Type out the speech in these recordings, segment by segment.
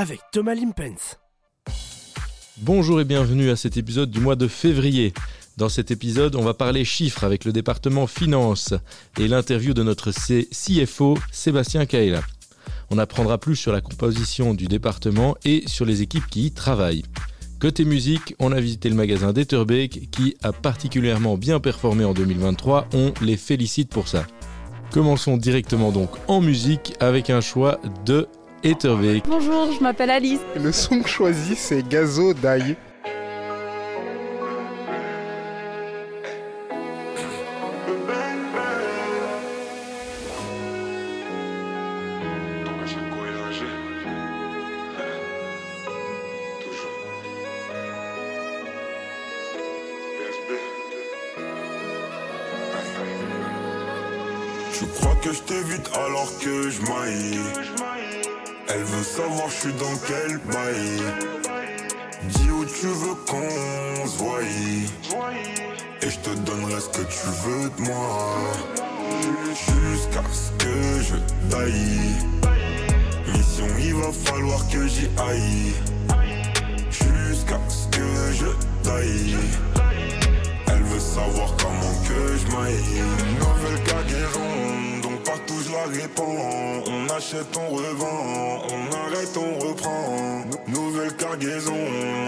avec Thomas Limpens. Bonjour et bienvenue à cet épisode du mois de février. Dans cet épisode, on va parler chiffres avec le département finance et l'interview de notre CFO Sébastien Kaela. On apprendra plus sur la composition du département et sur les équipes qui y travaillent. Côté musique, on a visité le magasin d'Etterbeek qui a particulièrement bien performé en 2023. On les félicite pour ça. Commençons directement donc en musique avec un choix de Etterbeek. Bonjour, je m'appelle Alice. Le son choisi c'est Gazo Dai. Tu crois que je t'évite alors que je maille Elle veut savoir je suis dans quel bail. Dis où tu veux qu'on se voie. Et je te donnerai ce que tu veux de moi. Jusqu'à ce que je taille. Mission il va falloir que j'y aille. Jusqu'à ce que je taille. Elle veut savoir comment que je maille. Nouvelle Donc partout je la répands On achète, on revend On arrête, on reprend Nouvelle cargaison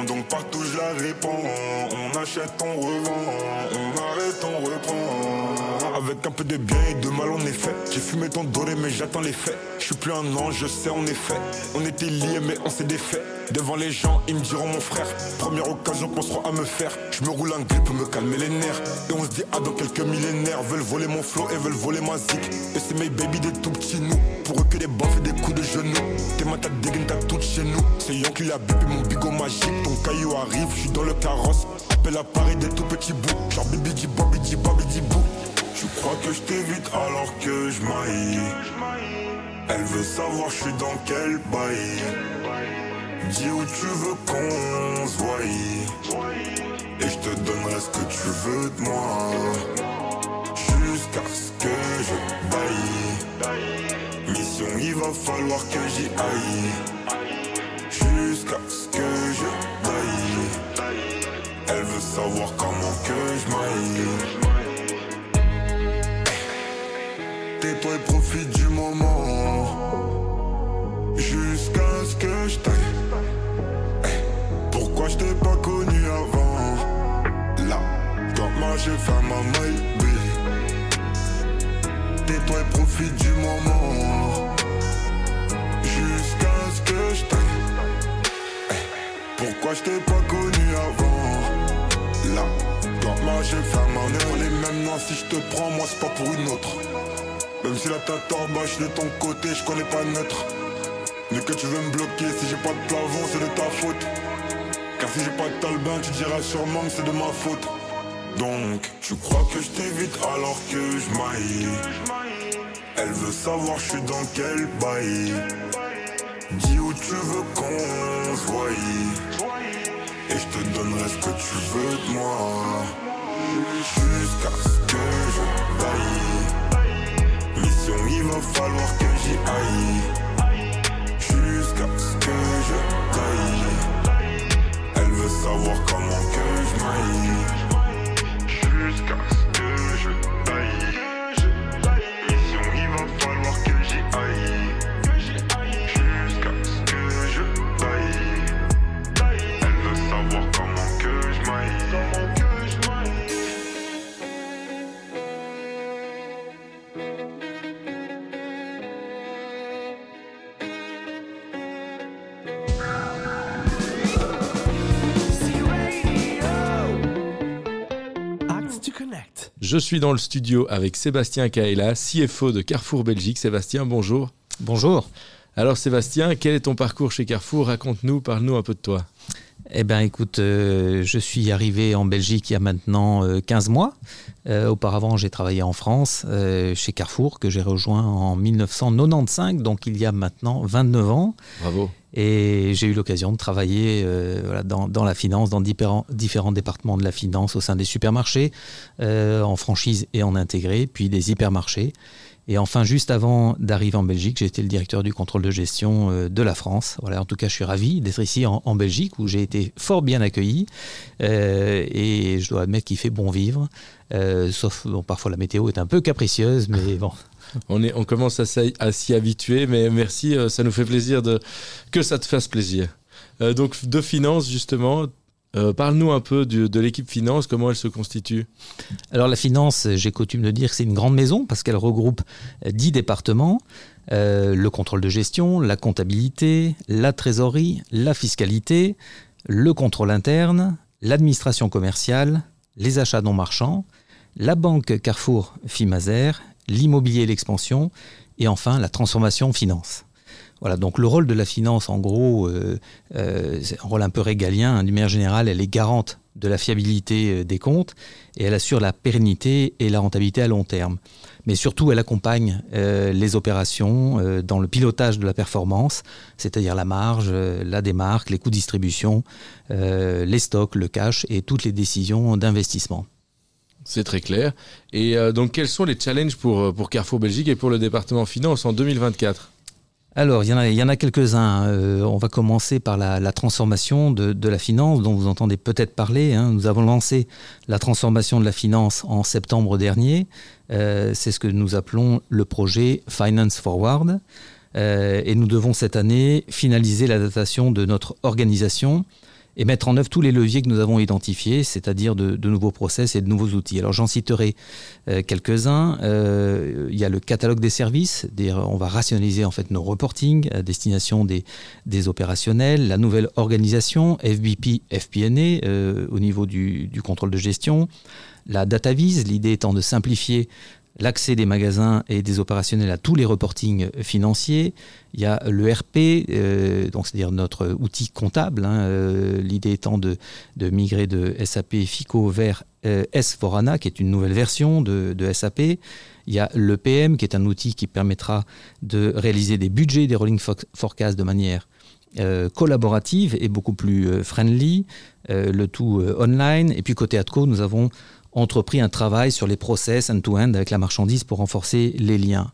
Donc partout je la répands On achète, on revend On arrête, on reprend Avec un peu de bien et de mal en effet J'ai fumé ton doré mais j'attends les faits Je suis plus un ange, je sais en effet On était liés mais on s'est défait Devant les gens, ils me diront mon frère. Première occasion qu'on sera à me faire. Je me roule un grip pour me calmer les nerfs. Et on se dit, ah, dans quelques millénaires. Veulent voler mon flow et veulent voler ma zik. C'est mes baby des tout petits nous. Pour eux que des baffes et des coups de genoux. Tes mains, t'as dégaine, t'as tout chez nous. C'est Yon qui l'a bipé mon bigot magique. Ton caillou arrive, je suis dans le carrosse. Appelle à Paris des tout petits bouts. Genre bibi di bobi di bobi di bou. Tu crois que je t'évite alors que je maille. Elle veut savoir je suis dans quel bail. Dis où tu veux qu'on se voie Et je te donnerai ce que tu veux de moi Jusqu'à ce que je Mission il va falloir que j'y aille. Jusqu'à ce que je baille Elle veut savoir comment que je maille. Tais-toi et profite du moment. Jusqu'à ce que je taille. Pourquoi je t'ai pas connu avant? Là, moi j'ai fait ma maille Tais-toi et profite du moment. Jusqu'à ce que je t'aille Pourquoi je t'ai pas connu avant? Là, quand moi j'ai ma maille On les mêmes. Noms si je te prends moi c'est pas pour une autre. Même si la tête en bas de ton côté je connais pas neutre Mais que tu veux me bloquer si j'ai pas de plafond c'est de ta faute. Car si j'ai pas de talbin, tu diras sûrement que c'est de ma faute. Donc, tu crois que je t'évite alors que je maille? Elle veut savoir je suis dans quel bail. Dis où tu veux qu'on se. Et je te donnerai ce que tu veux de moi. Jusqu'à ce que je baille. Mission, il va falloir que j'y aille. Jusqu'à ce que je taille savoir comment que je maille Jusqu'à Je suis dans le studio avec Sébastien Kaela, CFO de Carrefour Belgique. Sébastien, bonjour. Bonjour. Alors Sébastien, quel est ton parcours chez Carrefour? Raconte-nous, parle-nous un peu de toi. Eh bien, écoute, euh, je suis arrivé en Belgique il y a maintenant euh, 15 mois. Euh, auparavant, j'ai travaillé en France, euh, chez Carrefour, que j'ai rejoint en 1995, donc il y a maintenant 29 ans. Bravo. Et j'ai eu l'occasion de travailler euh, voilà, dans, dans la finance, dans différents, différents départements de la finance, au sein des supermarchés, euh, en franchise et en intégré, puis des hypermarchés. Et enfin, juste avant d'arriver en Belgique, j'ai été le directeur du contrôle de gestion euh, de la France. Voilà, en tout cas, je suis ravi d'être ici en, Belgique où j'ai été fort bien accueilli. Et je dois admettre qu'il fait bon vivre. Sauf, bon, parfois la météo est un peu capricieuse, mais bon. On, est, on commence à, s'y habituer, mais merci, ça nous fait plaisir de, que ça te fasse plaisir. donc, de finance, justement, euh, parle-nous un peu de l'équipe finance, comment elle se constitue? Alors la finance, j'ai coutume de dire que c'est une grande maison parce qu'elle regroupe dix départements, euh, le contrôle de gestion, la comptabilité, la trésorerie, la fiscalité, le contrôle interne, l'administration commerciale, les achats non marchands, la banque Carrefour Fimazer, l'immobilier et l'expansion, et enfin la transformation finance. Voilà, donc le rôle de la finance, en gros, euh, euh, c'est un rôle un peu régalien. Hein, d'une manière générale, elle est garante de la fiabilité euh, des comptes et elle assure la pérennité et la rentabilité à long terme. Mais surtout, elle accompagne les opérations dans le pilotage de la performance, c'est-à-dire la marge, la démarque, les coûts de distribution, les stocks, le cash et toutes les décisions d'investissement. C'est très clair. Et donc, quels sont les challenges pour, pour Carrefour Belgique et pour le département finance en 2024 alors, il y en a, a quelques-uns. Euh, on va commencer par la, transformation de, la finance, dont vous entendez peut-être parler. Hein. Nous avons lancé la transformation de la finance en septembre dernier. Euh, c'est ce que nous appelons le projet Finance Forward. Euh, et nous devons cette année finaliser la datation de notre organisation et mettre en œuvre tous les leviers que nous avons identifiés, c'est-à-dire de, nouveaux process et de nouveaux outils. Alors j'en citerai euh, quelques-uns. Euh, il y a le catalogue des services, on va rationaliser en fait nos reporting à destination des, des opérationnels, la nouvelle organisation FBP, FPNA euh, au niveau du, du, contrôle de gestion, la data vise, l'idée étant de simplifier l'accès des magasins et des opérationnels à tous les reportings financiers. Il y a le RP, euh, c'est-à-dire notre outil comptable. Hein, euh, l'idée étant de, migrer de SAP FICO vers euh, S4ANA, qui est une nouvelle version de, SAP. Il y a le PM, qui est un outil qui permettra de réaliser des budgets, des rolling forecasts de manière collaborative et beaucoup plus friendly, le tout online. Et puis côté ATCO, nous avons entrepris un travail sur les process end-to-end avec la marchandise pour renforcer les liens.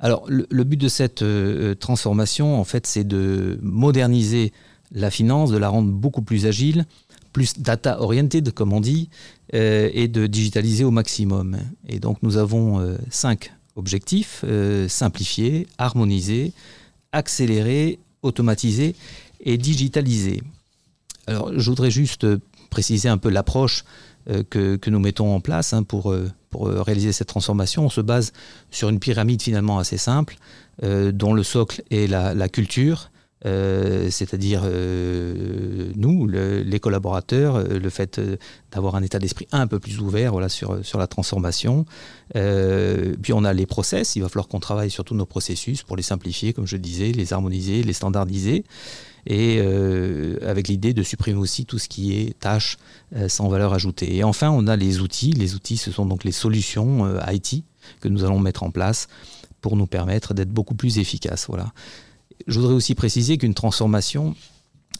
Alors, le, but de cette euh, euh, transformation, en fait, c'est de moderniser la finance, de la rendre beaucoup plus agile, plus data-oriented, comme on dit, euh, et de digitaliser au maximum. Et donc, nous avons cinq objectifs simplifier, harmoniser, accélérer, automatiser et digitaliser. Alors, je voudrais juste préciser un peu l'approche euh, que, nous mettons en place hein, pour, euh, pour euh, réaliser cette transformation. On se base sur une pyramide finalement assez simple, dont le socle est la, culture, c'est-à-dire nous, les collaborateurs, le fait d'avoir un état d'esprit un peu plus ouvert sur, sur la transformation. puis on a les process, il va falloir qu'on travaille sur tous nos processus pour les simplifier, comme je disais, les harmoniser, les standardiser et euh, avec l'idée de supprimer aussi tout ce qui est tâches euh, sans valeur ajoutée. Et enfin, on a les outils. Les outils, ce sont donc les solutions euh, IT que nous allons mettre en place pour nous permettre d'être beaucoup plus efficaces. Voilà. Je voudrais aussi préciser qu'une transformation,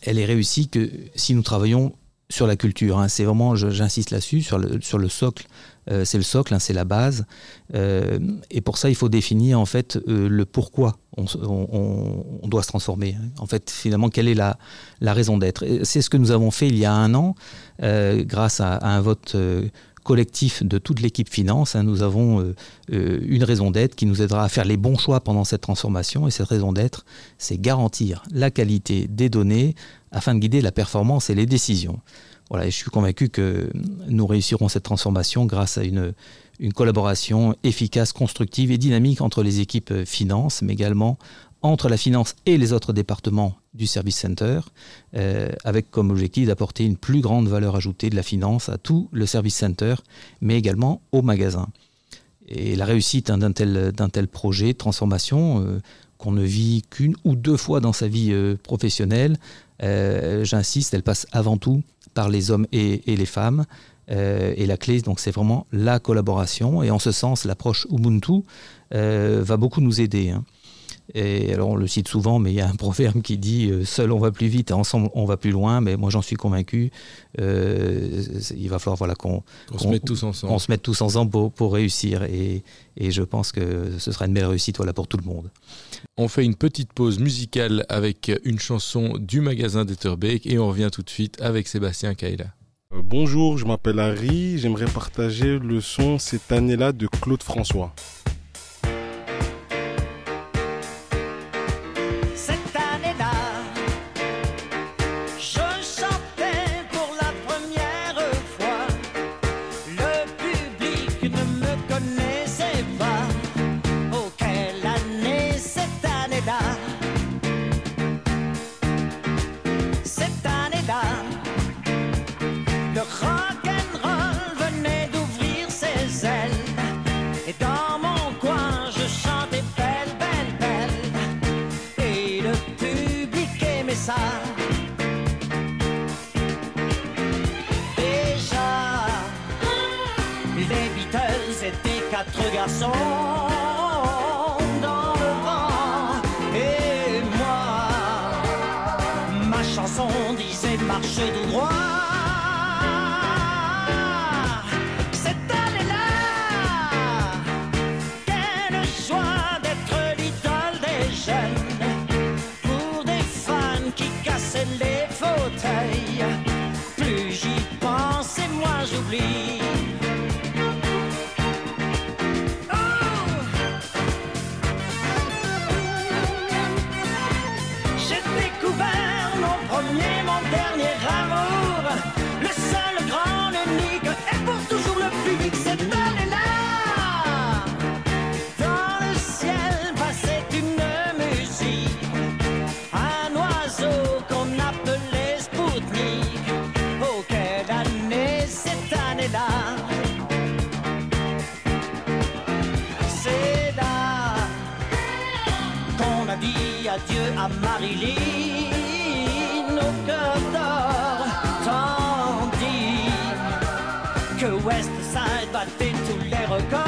elle est réussie que si nous travaillons sur la culture. Hein. C'est vraiment, j'insiste là-dessus, sur le, sur le socle. Euh, c'est le socle, hein, c'est la base. Euh, et pour ça, il faut définir en fait euh, le pourquoi on, doit se transformer. En fait, finalement, quelle est la, raison d'être C'est ce que nous avons fait il y a un an, grâce à, un vote collectif de toute l'équipe finance. Hein, nous avons une raison d'être qui nous aidera à faire les bons choix pendant cette transformation. Et cette raison d'être, c'est garantir la qualité des données afin de guider la performance et les décisions. Voilà, je suis convaincu que nous réussirons cette transformation grâce à une, collaboration efficace, constructive et dynamique entre les équipes euh, finance, mais également entre la finance et les autres départements du Service Center, euh, avec comme objectif d'apporter une plus grande valeur ajoutée de la finance à tout le Service Center, mais également au magasin. Et la réussite d'un tel, projet de transformation, euh, qu'on ne vit qu'une ou deux fois dans sa vie professionnelle, j'insiste, elle passe avant tout par les hommes et, les femmes. et la clé, c'est vraiment la collaboration. Et en ce sens, l'approche Ubuntu va beaucoup nous aider. Hein. Et alors on le cite souvent, mais il y a un proverbe qui dit euh, seul on va plus vite, ensemble on va plus loin. Mais moi j'en suis convaincu. Euh, il va falloir voilà qu'on se mette tous ensemble. On se mette tous ensemble pour, pour réussir. Et, et, je pense que ce sera une belle réussite voilà pour tout le monde. On fait une petite pause musicale avec une chanson du magasin d'Etterbeek et on revient tout de suite avec Sébastien Kaila. Euh, bonjour, je m'appelle Harry. J'aimerais partager le son cette année-là de Claude François. Dans le vent. Et moi ma chanson disait marche tout droit adieu à Marilyn au cœur d'or, tandis que West Side battait tous les records.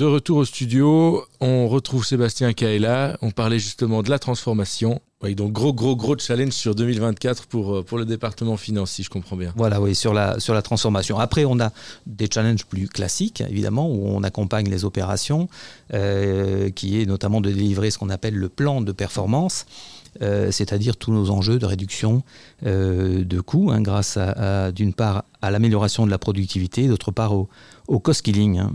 De retour au studio, on retrouve Sébastien Kaela. On parlait justement de la transformation. Donc gros, gros, gros challenge sur 2024 pour, euh, pour le département finance, si je comprends bien. Voilà, oui, sur la, sur la transformation. Après, on a des challenges plus classiques, évidemment, où on accompagne les opérations, euh, qui est notamment de délivrer ce qu'on appelle le plan de performance. Euh, c'est-à-dire tous nos enjeux de réduction de coûts, hein, grâce d'une part à l'amélioration de la productivité, d'autre part au, au cost killing. Hein.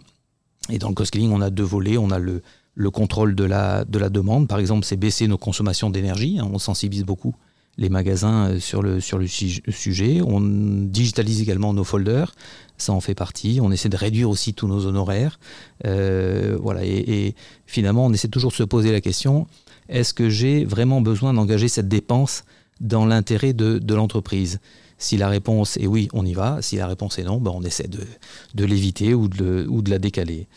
Et dans le cost-killing, on a deux volets. On a le, le contrôle de la, de la demande. Par exemple, c'est baisser nos consommations d'énergie. Hein. On sensibilise beaucoup les magasins euh, sur le, sur le sujet. On digitalise également nos folders. Ça en fait partie. On essaie de réduire aussi tous nos honoraires. Euh, voilà. Et, finalement, on essaie toujours de se poser la question est-ce que j'ai vraiment besoin d'engager cette dépense dans l'intérêt de, de l'entreprise? Si la réponse est oui, on y va. Si la réponse est non, ben on essaie de, de l'éviter ou, de ou de la décaler.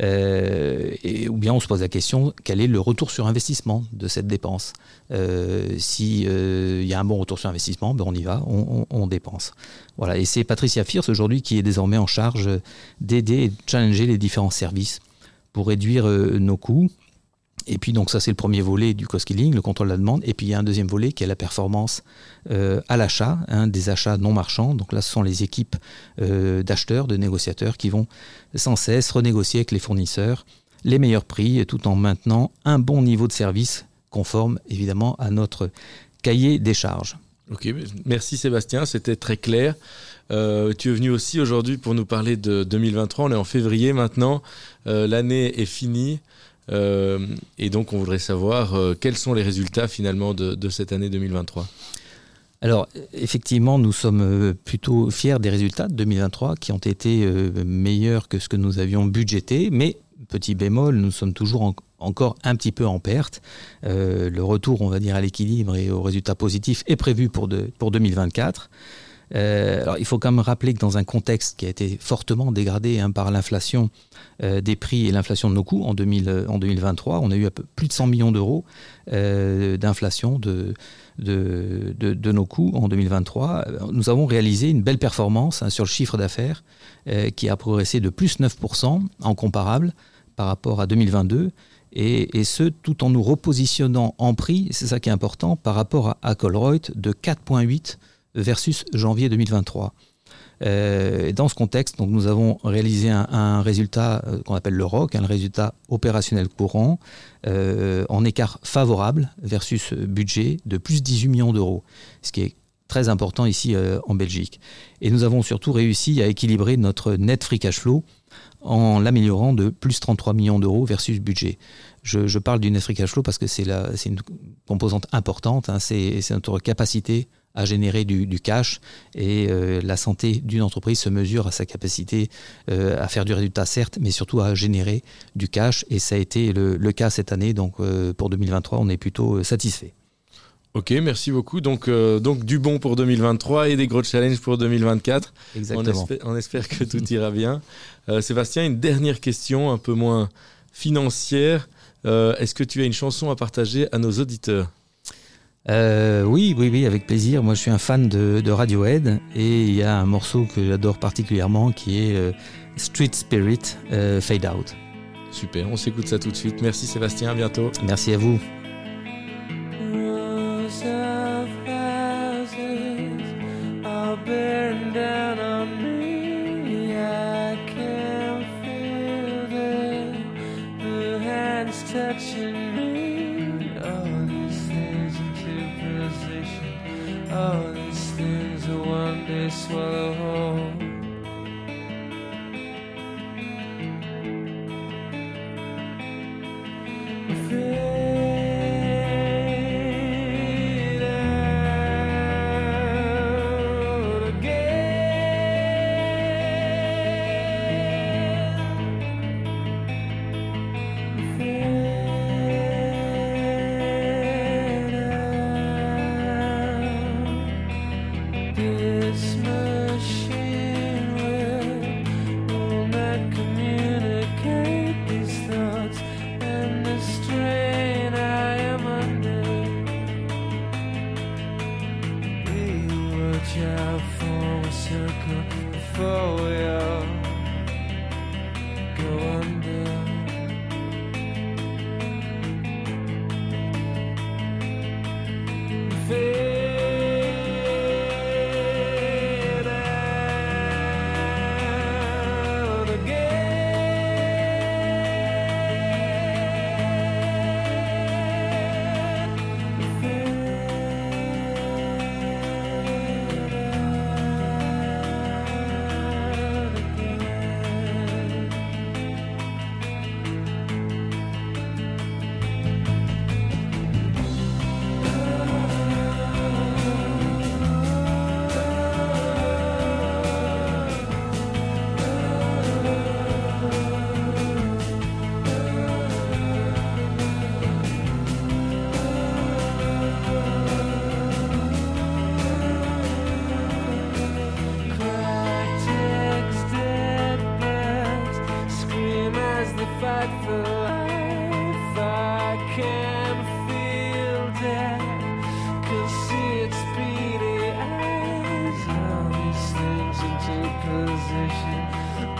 Euh, et, ou bien on se pose la question quel est le retour sur investissement de cette dépense? Euh, S'il euh, y a un bon retour sur investissement, ben on y va, on, dépense. Voilà. Et c'est Patricia Fierce aujourd'hui qui est désormais en charge d'aider et de challenger les différents services pour réduire nos coûts Et puis donc ça c'est le premier volet du cost killing, le contrôle de la demande. Et puis il y a un deuxième volet qui est la performance euh, à l'achat, hein, des achats non marchands. Donc là ce sont les équipes euh, d'acheteurs, de négociateurs qui vont sans cesse renégocier avec les fournisseurs les meilleurs prix tout en maintenant un bon niveau de service conforme évidemment à notre cahier des charges. Ok, merci Sébastien, c'était très clair. Euh, tu es venu aussi aujourd'hui pour nous parler de 2023. On est en février maintenant. L'année est finie. Euh, et donc, on voudrait savoir euh, quels sont les résultats finalement de, cette année 2023. Alors, effectivement, nous sommes euh, plutôt fiers des résultats de 2023 qui ont été meilleurs que ce que nous avions budgété, mais petit bémol, nous sommes toujours encore un petit peu en perte. le retour, on va dire, à l'équilibre et aux résultats positifs est prévu pour, pour 2024. Euh, alors, il faut quand même rappeler que dans un contexte qui a été fortement dégradé hein, par l'inflation euh, des prix et l'inflation de nos coûts en, 2023, on a eu plus de 100 millions d'euros euh, d'inflation de, nos coûts en 2023. Nous avons réalisé une belle performance hein, sur le chiffre d'affaires qui a progressé de plus 9% en comparable par rapport à 2022. Et, ce, tout en nous repositionnant en prix, c'est ça qui est important, par rapport à, à de 4,8 versus janvier 2023. Euh, dans ce contexte, donc, nous avons réalisé un, résultat euh, qu'on appelle le ROC, un résultat opérationnel courant, euh, en écart favorable versus budget de plus 18 millions d'euros, ce qui est très important ici en Belgique. Et nous avons surtout réussi à équilibrer notre net free cash flow en l'améliorant de plus 33 millions d'euros versus budget. Je, parle du net free cash flow parce que c'est une composante importante, hein, c'est notre capacité à générer du, cash et euh, la santé d'une entreprise se mesure à sa capacité euh, à faire du résultat certes mais surtout à générer du cash et ça a été le, cas cette année donc euh, pour 2023 on est plutôt satisfait. Ok, merci beaucoup. Donc, donc du bon pour 2023 et des gros challenges pour 2024. Exactement. On espère, que tout ira bien. Sébastien, une dernière question un peu moins financière. Est-ce que tu as une chanson à partager à nos auditeurs? Euh, oui, oui, oui, avec plaisir. Moi, je suis un fan de, Radiohead et il y a un morceau que j'adore particulièrement qui est euh, Street Spirit euh, Fade Out. Super, on s'écoute ça tout de suite. Merci Sébastien, à bientôt. Merci à vous. Oh, All these things will one day swallow whole.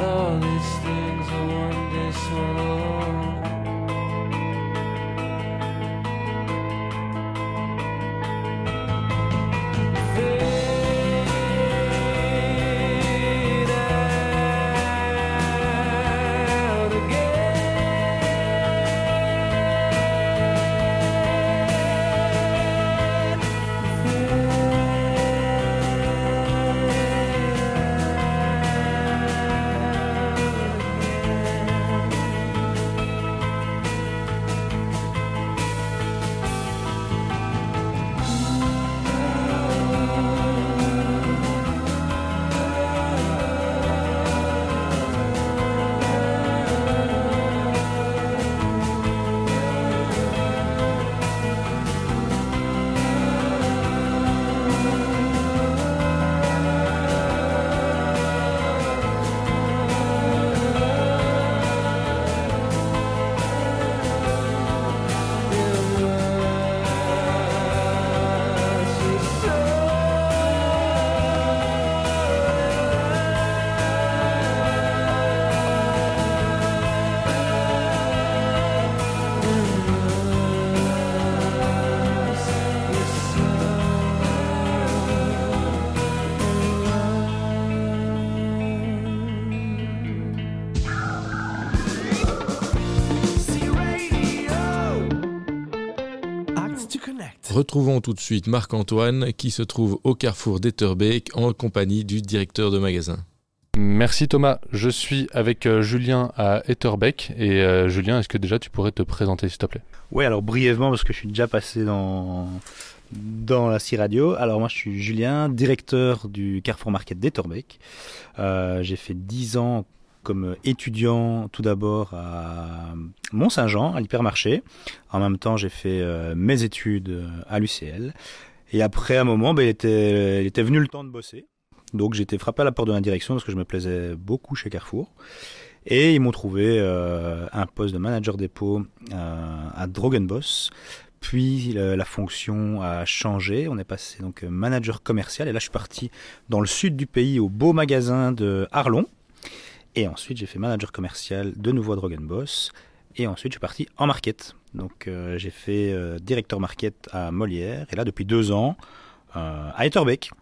all these things, I want this one. Retrouvons tout de suite Marc-Antoine qui se trouve au carrefour d'Etterbeek en compagnie du directeur de magasin. Merci Thomas. Je suis avec euh, Julien à Etterbeek. Et euh, Julien, est-ce que déjà tu pourrais te présenter s'il te plaît? Oui, alors brièvement, parce que je suis déjà passé dans, dans la C-Radio. Alors moi, je suis Julien, directeur du Carrefour Market d'Etterbeek. Euh, j'ai fait 10 ans comme étudiant tout d'abord à Mont-Saint-Jean, à l'hypermarché. En même temps, j'ai fait euh, mes études euh, à l'UCL. Et après, à un moment, ben, il, était, il était venu le temps de bosser. Donc j'étais frappé à la porte de la direction parce que je me plaisais beaucoup chez Carrefour. Et ils m'ont trouvé euh, un poste de manager dépôt euh, à Drogenboss. Puis la fonction a changé. On est passé donc euh, manager commercial. Et là, je suis parti dans le sud du pays au beau magasin de Arlon. Et ensuite, j'ai fait manager commercial de nouveau à Drogenboss. Et ensuite, je suis parti en market. Donc, euh, j'ai fait euh, directeur market à Molière. Et là, depuis deux ans, euh, à Etterbeek.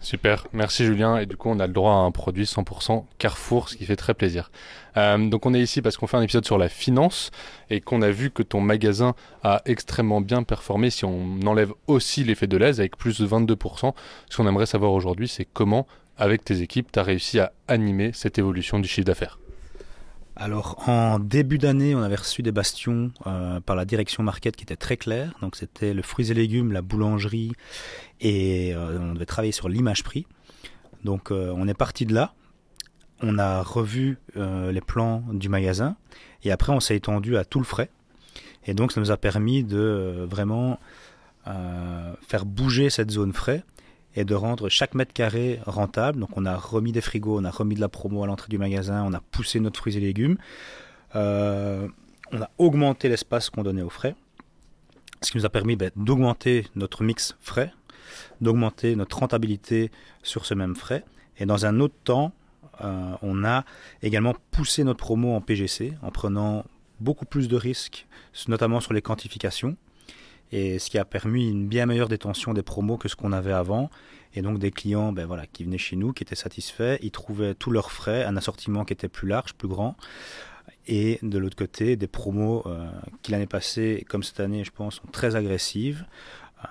Super, merci Julien. Et du coup, on a le droit à un produit 100% Carrefour, ce qui fait très plaisir. Donc, on est ici parce qu'on fait un épisode sur la finance et qu'on a vu que ton magasin a extrêmement bien performé si on enlève aussi l'effet de l'aise avec plus de 22%. Ce qu'on aimerait savoir aujourd'hui, c'est comment, avec tes équipes, tu as réussi à animer cette évolution du chiffre d'affaires. Alors, en début d'année, on avait reçu des bastions euh, par la direction market qui étaient très clairs. Donc, c'était le fruits et légumes, la boulangerie, et euh, on devait travailler sur l'image prix. Donc, euh, on est parti de là. On a revu les plans du magasin, et après, on s'est étendu à tout le frais. Et donc, ça nous a permis de vraiment faire bouger cette zone frais et de rendre chaque mètre carré rentable. Donc on a remis des frigos, on a remis de la promo à l'entrée du magasin, on a poussé notre fruits et légumes, Euh, on a augmenté l'espace qu'on donnait aux frais, ce qui nous a permis ben, d'augmenter notre mix frais, d'augmenter notre rentabilité sur ce même frais. Et dans un autre temps, euh, on a également poussé notre promo en PGC en prenant beaucoup plus de risques, notamment sur les quantifications et ce qui a permis une bien meilleure détention des promos que ce qu'on avait avant. Et donc des clients ben voilà, qui venaient chez nous, qui étaient satisfaits, ils trouvaient tous leurs frais, un assortiment qui était plus large, plus grand. Et de l'autre côté, des promos euh, qui l'année passée, comme cette année, je pense, sont très agressives.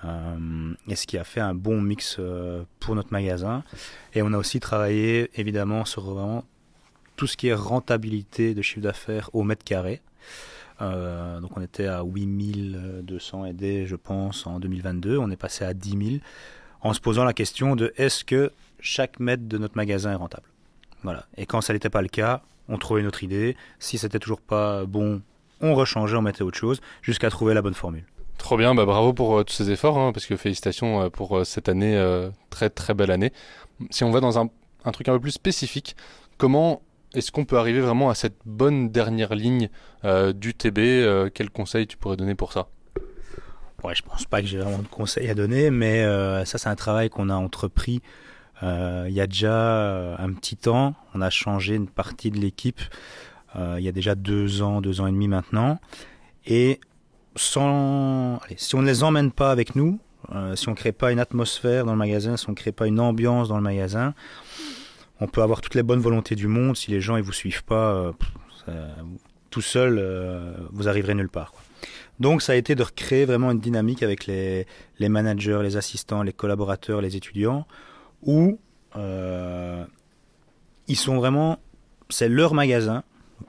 Euh, et ce qui a fait un bon mix euh, pour notre magasin. Et on a aussi travaillé évidemment sur vraiment tout ce qui est rentabilité de chiffre d'affaires au mètre carré. Euh, donc on était à 8200 aidés, je pense, en 2022. On est passé à 10 000 en se posant la question de est-ce que chaque mètre de notre magasin est rentable? Voilà. Et quand ça n'était pas le cas, on trouvait une autre idée. Si c'était toujours pas bon, on rechangeait, on mettait autre chose, jusqu'à trouver la bonne formule. Trop bien, bah bravo pour euh, tous ces efforts, hein, parce que félicitations euh, pour cette année, très très belle année. Si on va dans un truc un peu plus spécifique, comment est-ce qu'on peut arriver vraiment à cette bonne dernière ligne euh, du TB euh, Quel conseil tu pourrais donner pour ça? Ouais, je pense pas que j'ai vraiment de conseils à donner, mais euh, ça c'est un travail qu'on a entrepris euh, il y a déjà un petit temps. On a changé une partie de l'équipe il y a déjà deux ans, deux ans et demi maintenant. Et sans, si on ne les emmène pas avec nous, si on crée pas une atmosphère dans le magasin, si on crée pas une ambiance dans le magasin, on peut avoir toutes les bonnes volontés du monde. Si les gens ils vous suivent pas, euh, tout seul, euh, vous arriverez nulle part. Donc ça a été de recréer vraiment une dynamique avec les, managers, les assistants, les collaborateurs, les étudiants, où euh, ils sont vraiment, c'est leur magasin,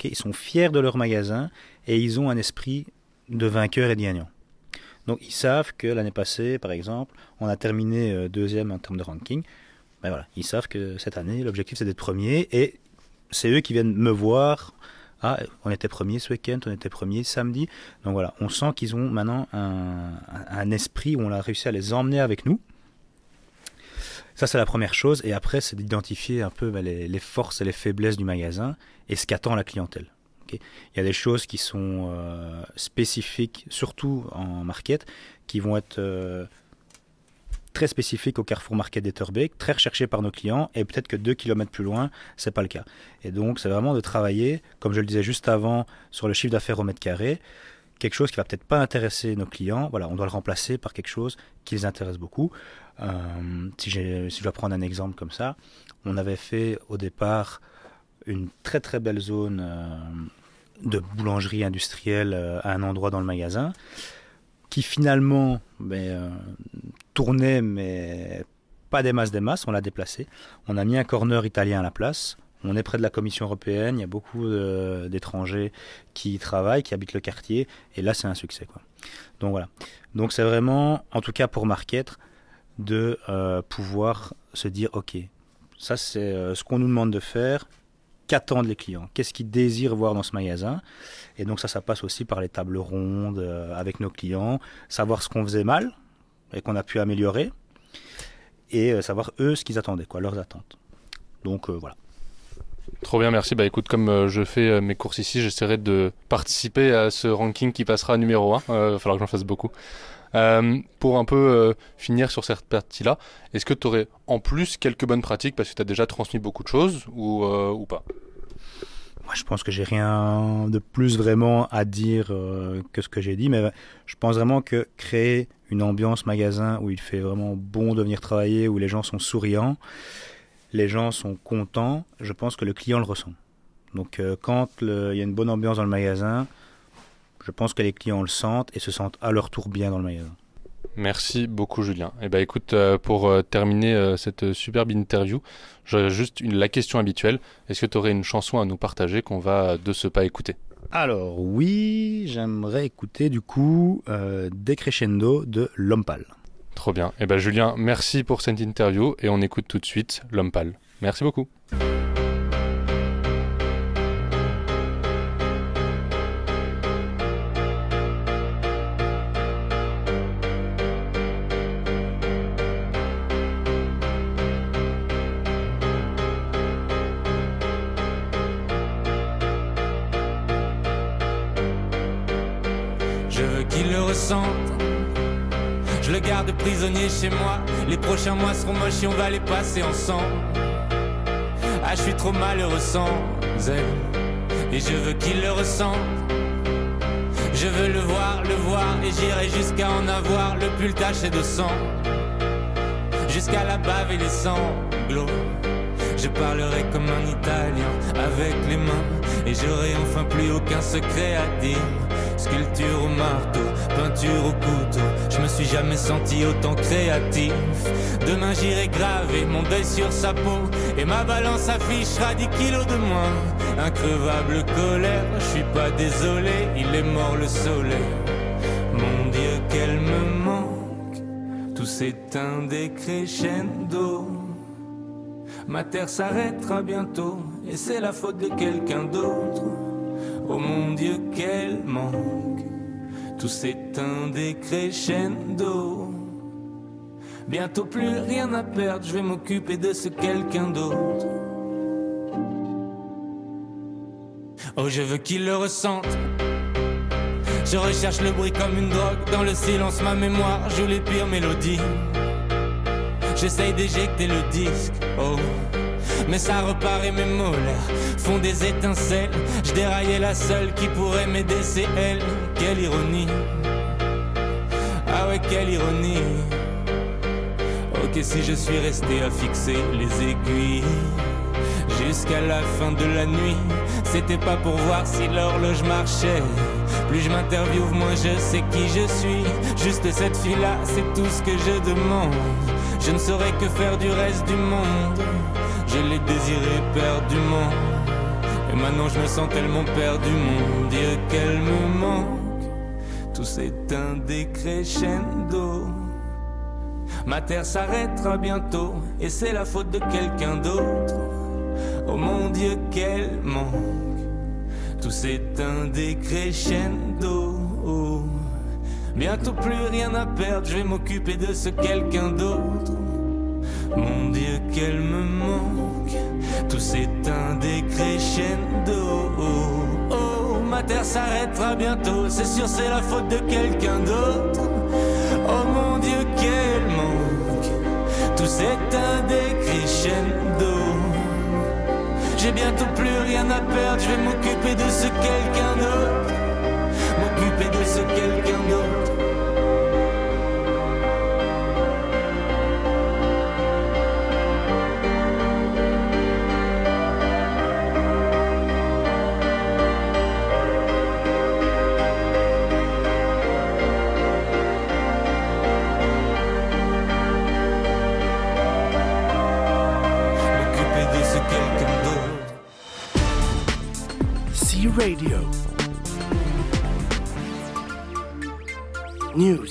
ils sont fiers de leur magasin et ils ont un esprit de vainqueur et de gagnant. Donc ils savent que l'année passée, par exemple, on a terminé deuxième en termes de ranking. Ben voilà, ils savent que cette année, l'objectif c'est d'être premier et c'est eux qui viennent me voir. Ah, on était premier ce week-end, on était premier samedi. Donc voilà, on sent qu'ils ont maintenant un, esprit où on a réussi à les emmener avec nous. Ça, c'est la première chose. Et après, c'est d'identifier un peu bah, les, forces et les faiblesses du magasin et ce qu'attend la clientèle. Il y a des choses qui sont euh, spécifiques, surtout en market, qui vont être euh, très spécifiques au Carrefour Market d'Etterbeek, très recherchées par nos clients, et peut-être que deux kilomètres plus loin, c'est pas le cas. Et donc, c'est vraiment de travailler, comme je le disais juste avant, sur le chiffre d'affaires au mètre carré, quelque chose qui va peut-être pas intéresser nos clients. Voilà, on doit le remplacer par quelque chose qui les intéresse beaucoup. Euh, si, je dois prendre un exemple comme ça, on avait fait au départ une très très belle zone euh, de boulangerie industrielle euh, à un endroit dans le magasin qui finalement ben, tournait, mais pas des masses des masses, on l'a déplacé. On a mis un corner italien à la place. On est près de la Commission européenne, il y a beaucoup d'étrangers qui y travaillent, qui habitent le quartier, et là c'est un succès. Donc voilà. Donc c'est vraiment, en tout cas pour Marquette, de euh, pouvoir se dire, ok, ça c'est euh, ce qu'on nous demande de faire, qu'attendent les clients, qu'est-ce qu'ils désirent voir dans ce magasin? Et donc ça, ça passe aussi par les tables rondes euh, avec nos clients, savoir ce qu'on faisait mal et qu'on a pu améliorer, et euh, savoir eux ce qu'ils attendaient, quoi, leurs attentes. Donc euh, voilà. Trop bien, merci. Bah écoute, comme euh, je fais mes courses ici, j'essaierai de participer à ce ranking qui passera numéro 1. Il va falloir que j'en fasse beaucoup. Euh, pour un peu euh, finir sur cette partie-là, est-ce que tu aurais en plus quelques bonnes pratiques parce que tu as déjà transmis beaucoup de choses ou, euh, ou pas? Moi, je pense que j'ai rien de plus vraiment à dire que ce que j'ai dit, mais je pense vraiment que créer une ambiance magasin où il fait vraiment bon de venir travailler, où les gens sont souriants, les gens sont contents, je pense que le client le ressent. Donc, euh, quand il y a une bonne ambiance dans le magasin, je pense que les clients le sentent et se sentent à leur tour bien dans le magasin. Merci beaucoup Julien. Et bah écoute, euh, pour euh, terminer cette superbe interview, j'ai juste une, la question habituelle. Est-ce que tu aurais une chanson à nous partager qu'on va de ce pas écouter? Alors oui, j'aimerais écouter du coup euh, Decrescendo de Lompal. Trop bien. Et bah Julien, merci pour cette interview et on écoute tout de suite L'homme pâle. Merci beaucoup. Les prochains mois seront moches et on va les passer ensemble. Ah, je suis trop malheureux sans elle. Et je veux qu'il le ressente. Je veux le voir, le voir, et j'irai jusqu'à en avoir le pull taché de sang. Jusqu'à la bave et les sanglots. Je parlerai comme un Italien avec les mains et j'aurai enfin plus aucun secret à dire. Sculpture au marteau, peinture au couteau, je me suis jamais senti autant créatif. Demain j'irai graver mon deuil sur sa peau et ma balance affichera 10 kilos de moins. Increvable colère, je suis pas désolé, il est mort le soleil. Mon Dieu, qu'elle me manque, tout s'éteint des crescendo. Ma terre s'arrêtera bientôt et c'est la faute de quelqu'un d'autre. Oh mon Dieu, quel manque. Tout s'éteint des crescendo. Bientôt plus rien à perdre, je vais m'occuper de ce quelqu'un d'autre. Oh, je veux qu'il le ressente. Je recherche le bruit comme une drogue. Dans le silence, ma mémoire joue les pires mélodies. J'essaye d'éjecter le disque, oh. Mais ça repart et mes molaires font des étincelles. Je déraillais la seule qui pourrait m'aider, c'est elle. Quelle ironie. Ah ouais, quelle ironie. Ok, si je suis resté à fixer les aiguilles jusqu'à la fin de la nuit, c'était pas pour voir si l'horloge marchait. Plus je m'interviewe, moins je sais qui je suis. Juste cette fille-là, c'est tout ce que je demande. Je ne saurais que faire du reste du monde. Je l'ai désiré perdument. Et maintenant je me sens tellement perdu, mon Dieu, qu'elle me manque. Tout s'éteint des crescendo. Ma terre s'arrêtera bientôt, et c'est la faute de quelqu'un d'autre. Oh mon Dieu, quel manque. Tout s'éteint des crescendo. Bientôt plus rien à perdre, je vais m'occuper de ce quelqu'un d'autre. Mon Dieu, qu'elle me manque. Tout s'éteint des crescendo. Oh, ma terre s'arrêtera bientôt, c'est sûr, c'est la faute de quelqu'un d'autre. Oh mon Dieu, quel manque. Tout s'éteint des crescendo. J'ai bientôt plus rien à perdre, je vais m'occuper de ce quelqu'un d'autre. M'occuper de ce quelqu'un d'autre. Radio. News.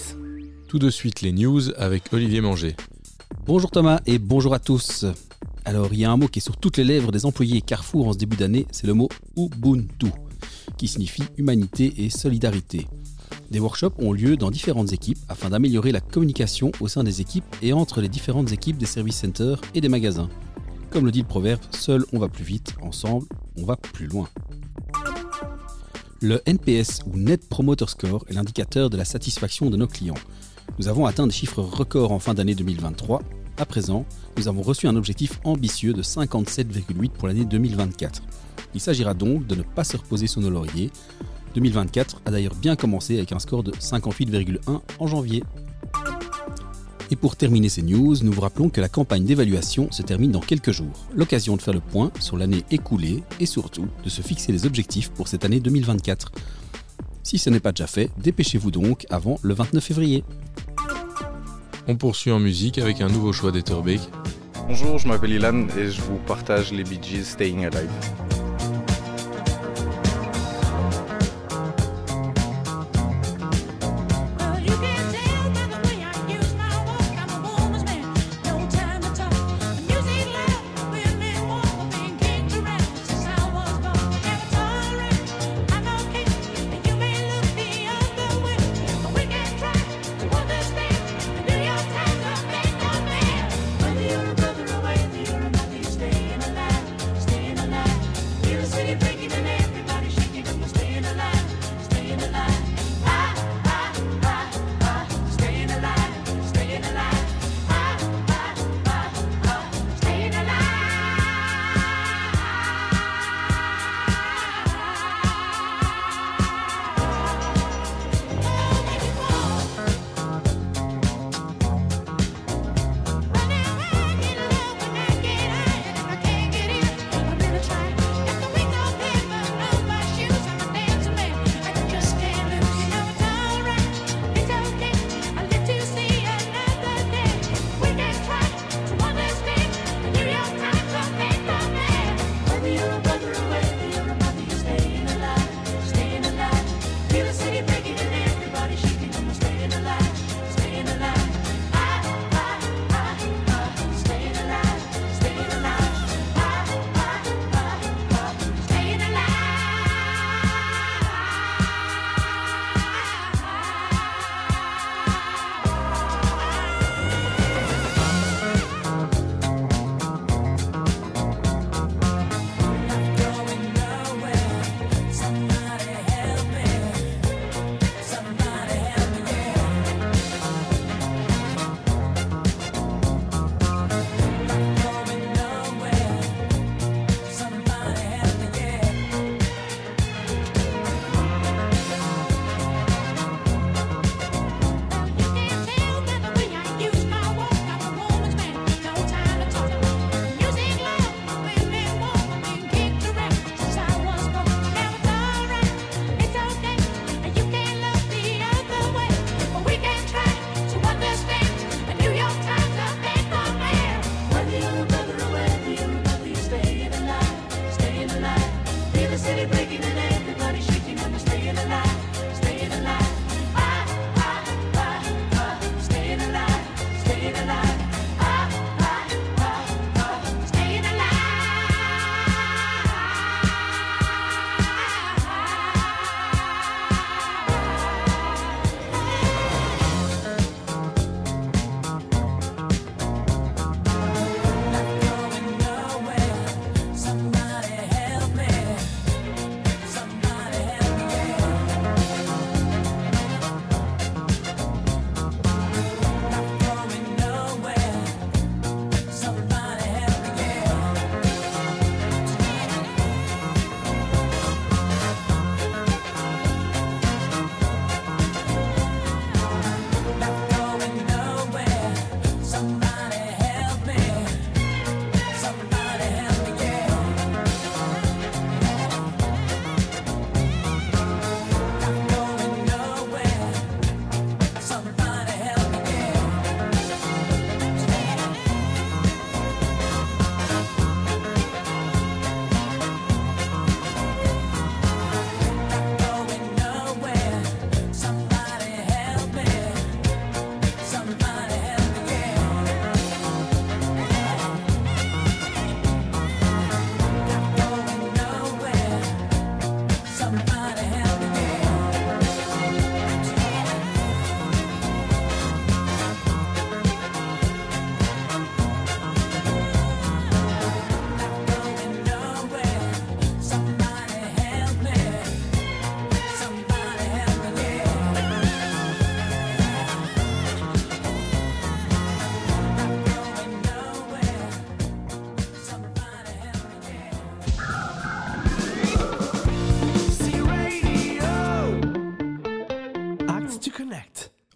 Tout de suite les news avec Olivier Manger. Bonjour Thomas et bonjour à tous. Alors il y a un mot qui est sur toutes les lèvres des employés Carrefour en ce début d'année, c'est le mot Ubuntu, qui signifie humanité et solidarité. Des workshops ont lieu dans différentes équipes afin d'améliorer la communication au sein des équipes et entre les différentes équipes des service centers et des magasins. Comme le dit le proverbe, seul on va plus vite, ensemble on va plus loin. Le NPS ou Net Promoter Score est l'indicateur de la satisfaction de nos clients. Nous avons atteint des chiffres records en fin d'année 2023. À présent, nous avons reçu un objectif ambitieux de 57,8 pour l'année 2024. Il s'agira donc de ne pas se reposer sur nos lauriers. 2024 a d'ailleurs bien commencé avec un score de 58,1 en janvier. Et pour terminer ces news, nous vous rappelons que la campagne d'évaluation se termine dans quelques jours. L'occasion de faire le point sur l'année écoulée et surtout de se fixer les objectifs pour cette année 2024. Si ce n'est pas déjà fait, dépêchez-vous donc avant le 29 février. On poursuit en musique avec un nouveau choix d'Etterbeek. Bonjour, je m'appelle Ilan et je vous partage les Bee Gees staying alive.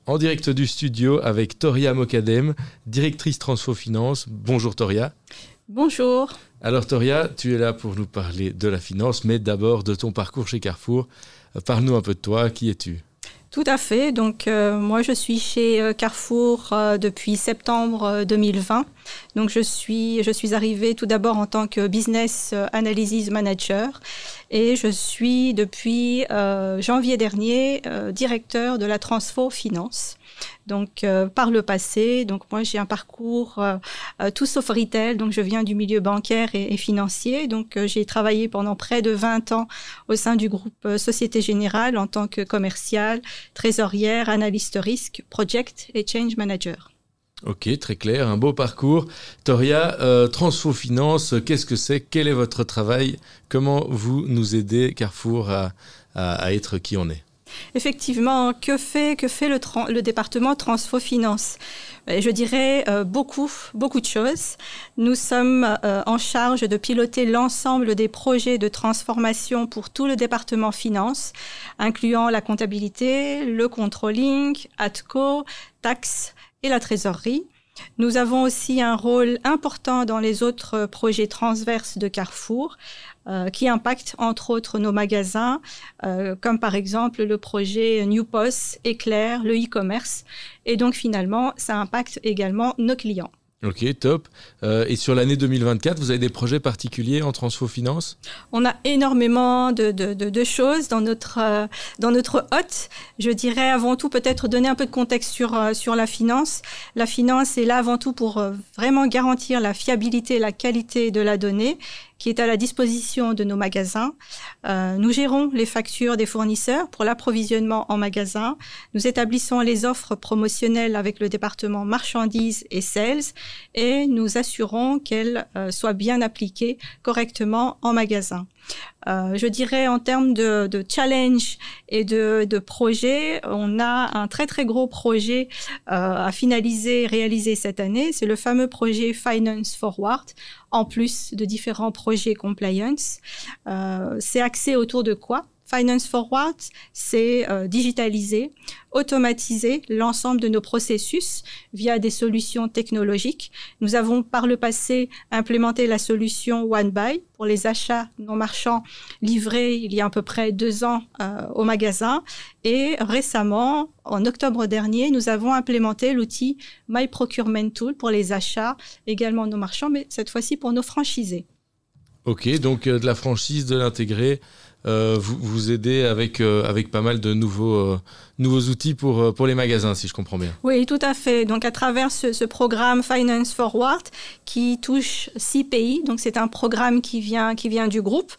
En direct du studio avec Toria Mokadem, directrice Transfo Finance. Bonjour Toria. Bonjour. Alors Toria, tu es là pour nous parler de la finance, mais d'abord de ton parcours chez Carrefour. Parle-nous un peu de toi, qui es-tu? Tout à fait. Donc, euh, moi, je suis chez euh, Carrefour euh, depuis septembre 2020. Donc, je suis, je suis arrivée tout d'abord en tant que business analysis manager et je suis depuis janvier dernier directeur de la Transfo Finance. Donc, euh, par le passé, donc moi j'ai un parcours euh, euh, tout sauf retail, donc je viens du milieu bancaire et, financier. Donc, j'ai travaillé pendant près de 20 ans au sein du groupe Société Générale en tant que commercial, trésorière, analyste risque, project et change manager. Ok, très clair, un beau parcours. Toria, Transfo Finance, qu'est-ce que c'est? Quel est votre travail? Comment vous nous aidez, Carrefour, à être qui on est? Effectivement, que fait, que fait le, département Transfo Finance? Je dirais euh, beaucoup, beaucoup de choses. Nous sommes euh, en charge de piloter l'ensemble des projets de transformation pour tout le département Finance, incluant la comptabilité, le controlling, ATCO, taxes et la trésorerie. Nous avons aussi un rôle important dans les autres projets transverses de Carrefour, euh, qui impactent entre autres nos magasins, euh, comme par exemple le projet New Post, Éclair, le e-commerce. Et donc finalement, ça impacte également nos clients. Ok, top. Euh, et sur l'année 2024, vous avez des projets particuliers en Transfo Finance? On a énormément de, de, de, choses dans notre, euh, dans notre hôte. Je dirais avant tout peut-être donner un peu de contexte sur, euh, sur la finance. La finance est là avant tout pour vraiment garantir la fiabilité et la qualité de la donnée qui est à la disposition de nos magasins. Euh, nous gérons les factures des fournisseurs pour l'approvisionnement en magasin. Nous établissons les offres promotionnelles avec le département marchandises et sales et nous assurons qu'elles euh, soient bien appliquées correctement en magasin. Euh, je dirais en termes de, challenge et de, de projet, on a un très très gros projet euh, à finaliser réaliser cette année. C'est le fameux projet Finance Forward, en plus de différents projets compliance. Euh, c'est axé autour de quoi? Finance Forward, c'est euh, digitaliser, automatiser l'ensemble de nos processus via des solutions technologiques. Nous avons par le passé implémenté la solution One Buy pour les achats non marchands livrés il y a à peu près deux ans euh, au magasin. Et récemment, en octobre dernier, nous avons implémenté l'outil My Procurement Tool pour les achats également non marchands, mais cette fois-ci pour nos franchisés. Ok, donc euh, de la franchise, de l'intégrer vous, vous aidez avec, euh, avec pas mal de nouveaux, euh, nouveaux outils pour, pour les magasins, si je comprends bien. Oui, tout à fait. Donc, à travers ce, ce programme Finance Forward, qui touche six pays, donc c'est un programme qui vient, qui vient du groupe,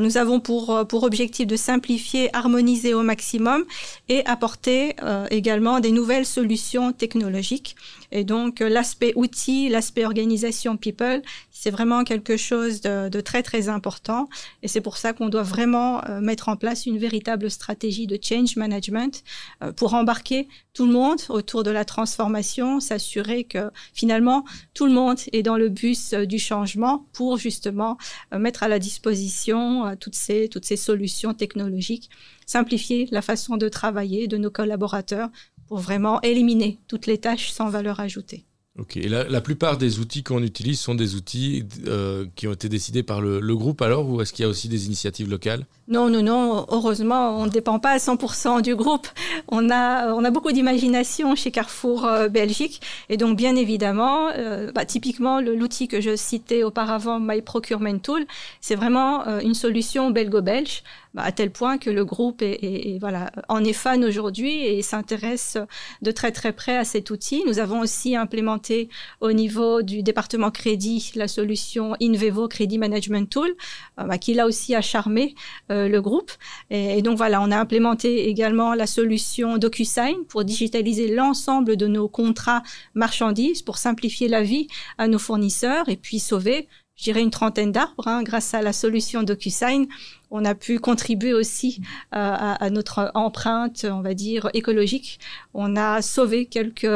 nous avons pour, pour objectif de simplifier, harmoniser au maximum et apporter également des nouvelles solutions technologiques. Et donc, l'aspect outils, l'aspect organisation people, c'est vraiment quelque chose de, de, très, très important. Et c'est pour ça qu'on doit vraiment euh, mettre en place une véritable stratégie de change management euh, pour embarquer tout le monde autour de la transformation, s'assurer que finalement tout le monde est dans le bus euh, du changement pour justement mettre à la disposition toutes ces, toutes ces solutions technologiques, simplifier la façon de travailler de nos collaborateurs pour vraiment éliminer toutes les tâches sans valeur ajoutée. Ok, et la, plupart des outils qu'on utilise sont des outils euh, qui ont été décidés par le, groupe alors, ou est-ce qu'il y a aussi des initiatives locales? Non, non, non, heureusement, on ne dépend pas à 100% du groupe. On a, on a beaucoup d'imagination chez Carrefour euh, Belgique, et donc bien évidemment, euh, bah, typiquement l'outil que je citais auparavant, My Procurement Tool, c'est vraiment une solution belgo-belge bah, à tel point que le groupe est, voilà, en est fan aujourd'hui et s'intéresse de très très près à cet outil. Nous avons aussi implémenté au niveau du département crédit la solution Invevo Credit Management Tool, euh, bah, qui là aussi a charmé euh, le groupe. Et, donc voilà, on a implémenté également la solution DocuSign pour digitaliser l'ensemble de nos contrats marchandises, pour simplifier la vie à nos fournisseurs et puis sauver je une trentaine d'arbres hein, grâce à la solution DocuSign on a pu contribuer aussi euh, à, notre empreinte, on va dire, écologique. On a sauvé quelques,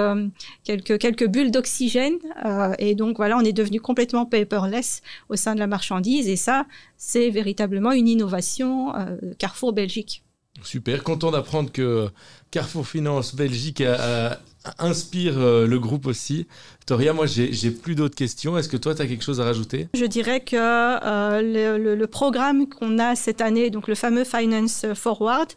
quelques, quelques bulles d'oxygène euh, et donc voilà, on est devenu complètement paperless au sein de la marchandise et ça, c'est véritablement une innovation euh, Carrefour Belgique. Super, content d'apprendre que Carrefour Finance Belgique a- inspire euh, le groupe aussi. Toria, moi j'ai plus d'autres questions. Est-ce que toi tu as quelque chose à rajouter? Je dirais que euh, le, programme qu'on a cette année, donc le fameux Finance Forward,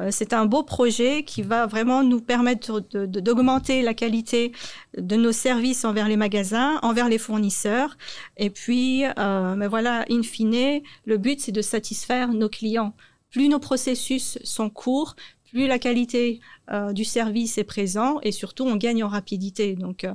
euh, c'est un beau projet qui va vraiment nous permettre d'augmenter la qualité de nos services envers les magasins, envers les fournisseurs. Et puis, mais voilà, in fine, le but c'est de satisfaire nos clients. Plus nos processus sont courts, plus la qualité euh, du service est présent et surtout on gagne en rapidité. Donc, euh,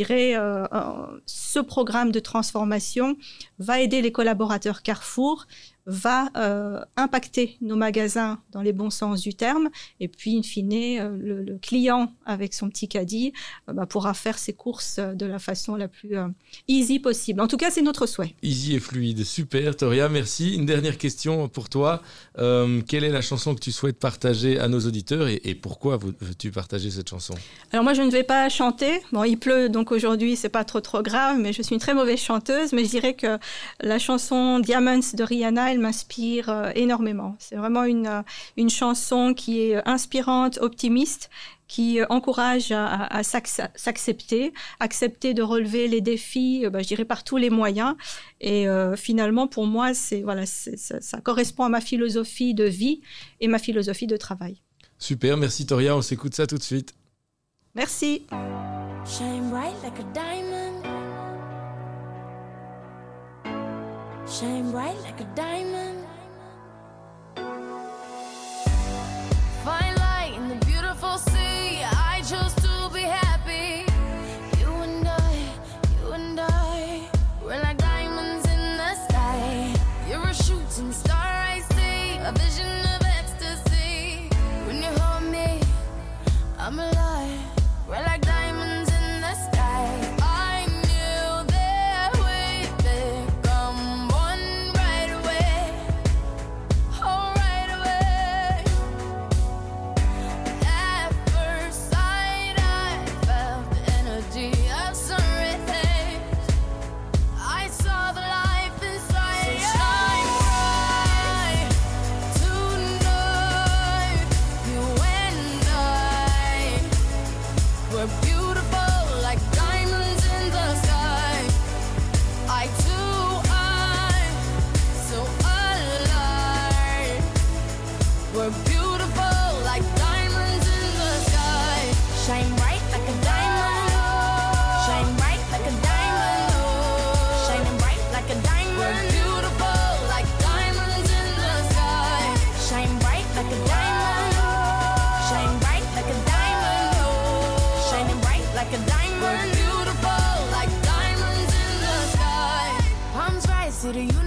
euh, euh, ce programme de transformation va aider les collaborateurs Carrefour, va euh, impacter nos magasins dans les bons sens du terme, et puis, in fine, euh, le, le client avec son petit caddie euh, bah, pourra faire ses courses de la façon la plus easy possible. En tout cas, c'est notre souhait. Easy et fluide, super. Toria, merci. Une dernière question pour toi. Quelle est la chanson que tu souhaites partager à nos auditeurs et, et pourquoi veux-tu partager cette chanson? Alors moi, je ne vais pas chanter. Bon, il pleut, donc aujourd'hui, c'est pas trop trop grave, mais je suis une très mauvaise chanteuse. Mais je dirais que la chanson Diamonds de Rihanna, elle m'inspire euh, énormément. C'est vraiment une euh, une chanson qui est inspirante, optimiste qui euh, encourage à, à- à s'ac- s'accepter, accepter de relever les défis, euh, bah, je dirais par tous les moyens. Et euh, finalement, pour moi, c'est voilà, ça correspond à ma philosophie de vie et ma philosophie de travail. Super, merci Toria. On s'écoute ça tout de suite. Merci. Shine bright like a diamond. Shine bright like a diamond. To the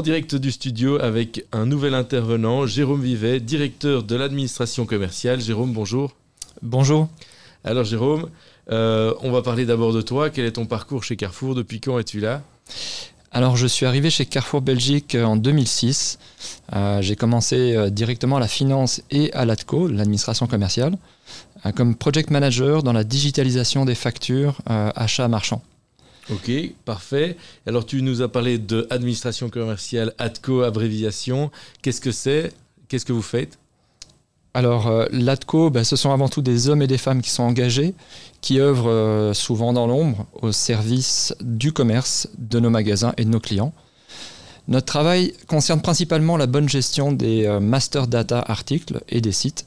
En direct du studio avec un nouvel intervenant, Jérôme Vivet, directeur de l'administration commerciale. Jérôme, bonjour. Bonjour. Alors Jérôme, euh, on va parler d'abord de toi. Quel est ton parcours chez Carrefour? Depuis quand es-tu là? Alors je suis arrivé chez Carrefour Belgique euh, en 2006. Euh, J'ai commencé directement à la finance et à l'ATCO, l'administration commerciale, comme project manager dans la digitalisation des factures euh, achats marchands. Ok, parfait. Alors tu nous as parlé de administration commerciale, ADCO, abréviation. Qu'est-ce que c'est? Qu'est-ce que vous faites? Alors, euh, l'ATCO, ben, ce sont avant tout des hommes et des femmes qui sont engagés, qui œuvrent euh, souvent dans l'ombre au service du commerce, de nos magasins et de nos clients. Notre travail concerne principalement la bonne gestion des euh, master data articles et des sites.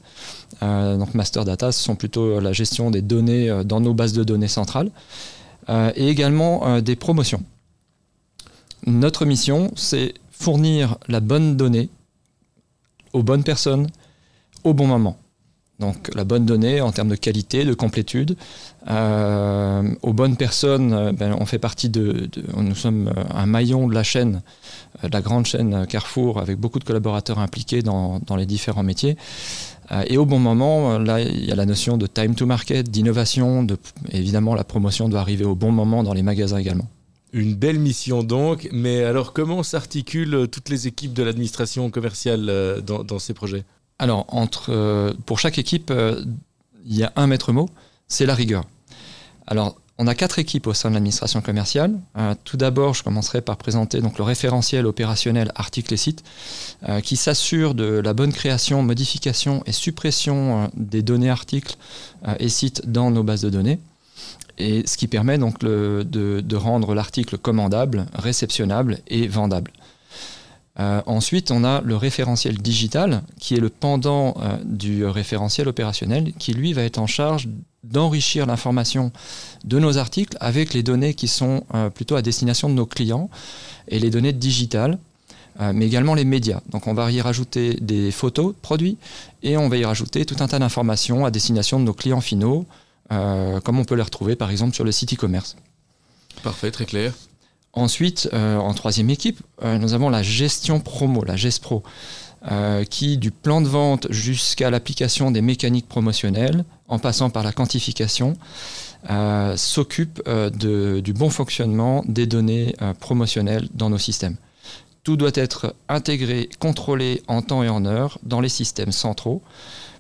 Donc, master data, ce sont plutôt la gestion des données dans nos bases de données centrales et également euh, des promotions. Notre mission, c'est fournir la bonne donnée aux bonnes personnes au bon moment. Donc la bonne donnée en termes de qualité, de complétude. Euh, aux bonnes personnes, euh, ben, on fait partie de, Nous sommes euh, un maillon de la chaîne, euh, de la grande chaîne Carrefour, avec beaucoup de collaborateurs impliqués dans les différents métiers. Euh, et au bon moment, euh, là, il y a la notion de time to market, d'innovation. De, évidemment, la promotion doit arriver au bon moment dans les magasins également. Une belle mission donc, mais alors comment s'articulent euh, toutes les équipes de l'administration commerciale dans, dans ces projets? Alors, entre, pour chaque équipe, il y a un maître mot, c'est la rigueur. Alors, on a quatre équipes au sein de l'administration commerciale. Euh, tout d'abord, je commencerai par présenter donc, le référentiel opérationnel articles et sites, euh, qui s'assure de la bonne création, modification et suppression euh, des données articles et sites dans nos bases de données. Et ce qui permet donc de, rendre l'article commandable, réceptionnable et vendable. Ensuite, on a le référentiel digital, qui est le pendant du référentiel opérationnel, qui lui va être en charge d'enrichir l'information de nos articles avec les données qui sont euh, plutôt à destination de nos clients et les données digitales, euh, mais également les médias. Donc on va y rajouter des photos de produits et on va y rajouter tout un tas d'informations à destination de nos clients finaux, euh, comme on peut les retrouver par exemple sur le site e-commerce. Parfait, très clair. Ensuite, en troisième équipe, nous avons la gestion promo, la GESPRO, qui, du plan de vente jusqu'à l'application des mécaniques promotionnelles, en passant par la quantification, euh, s'occupe euh, du bon fonctionnement des données euh, promotionnelles dans nos systèmes. Tout doit être intégré, contrôlé en temps et en heure dans les systèmes centraux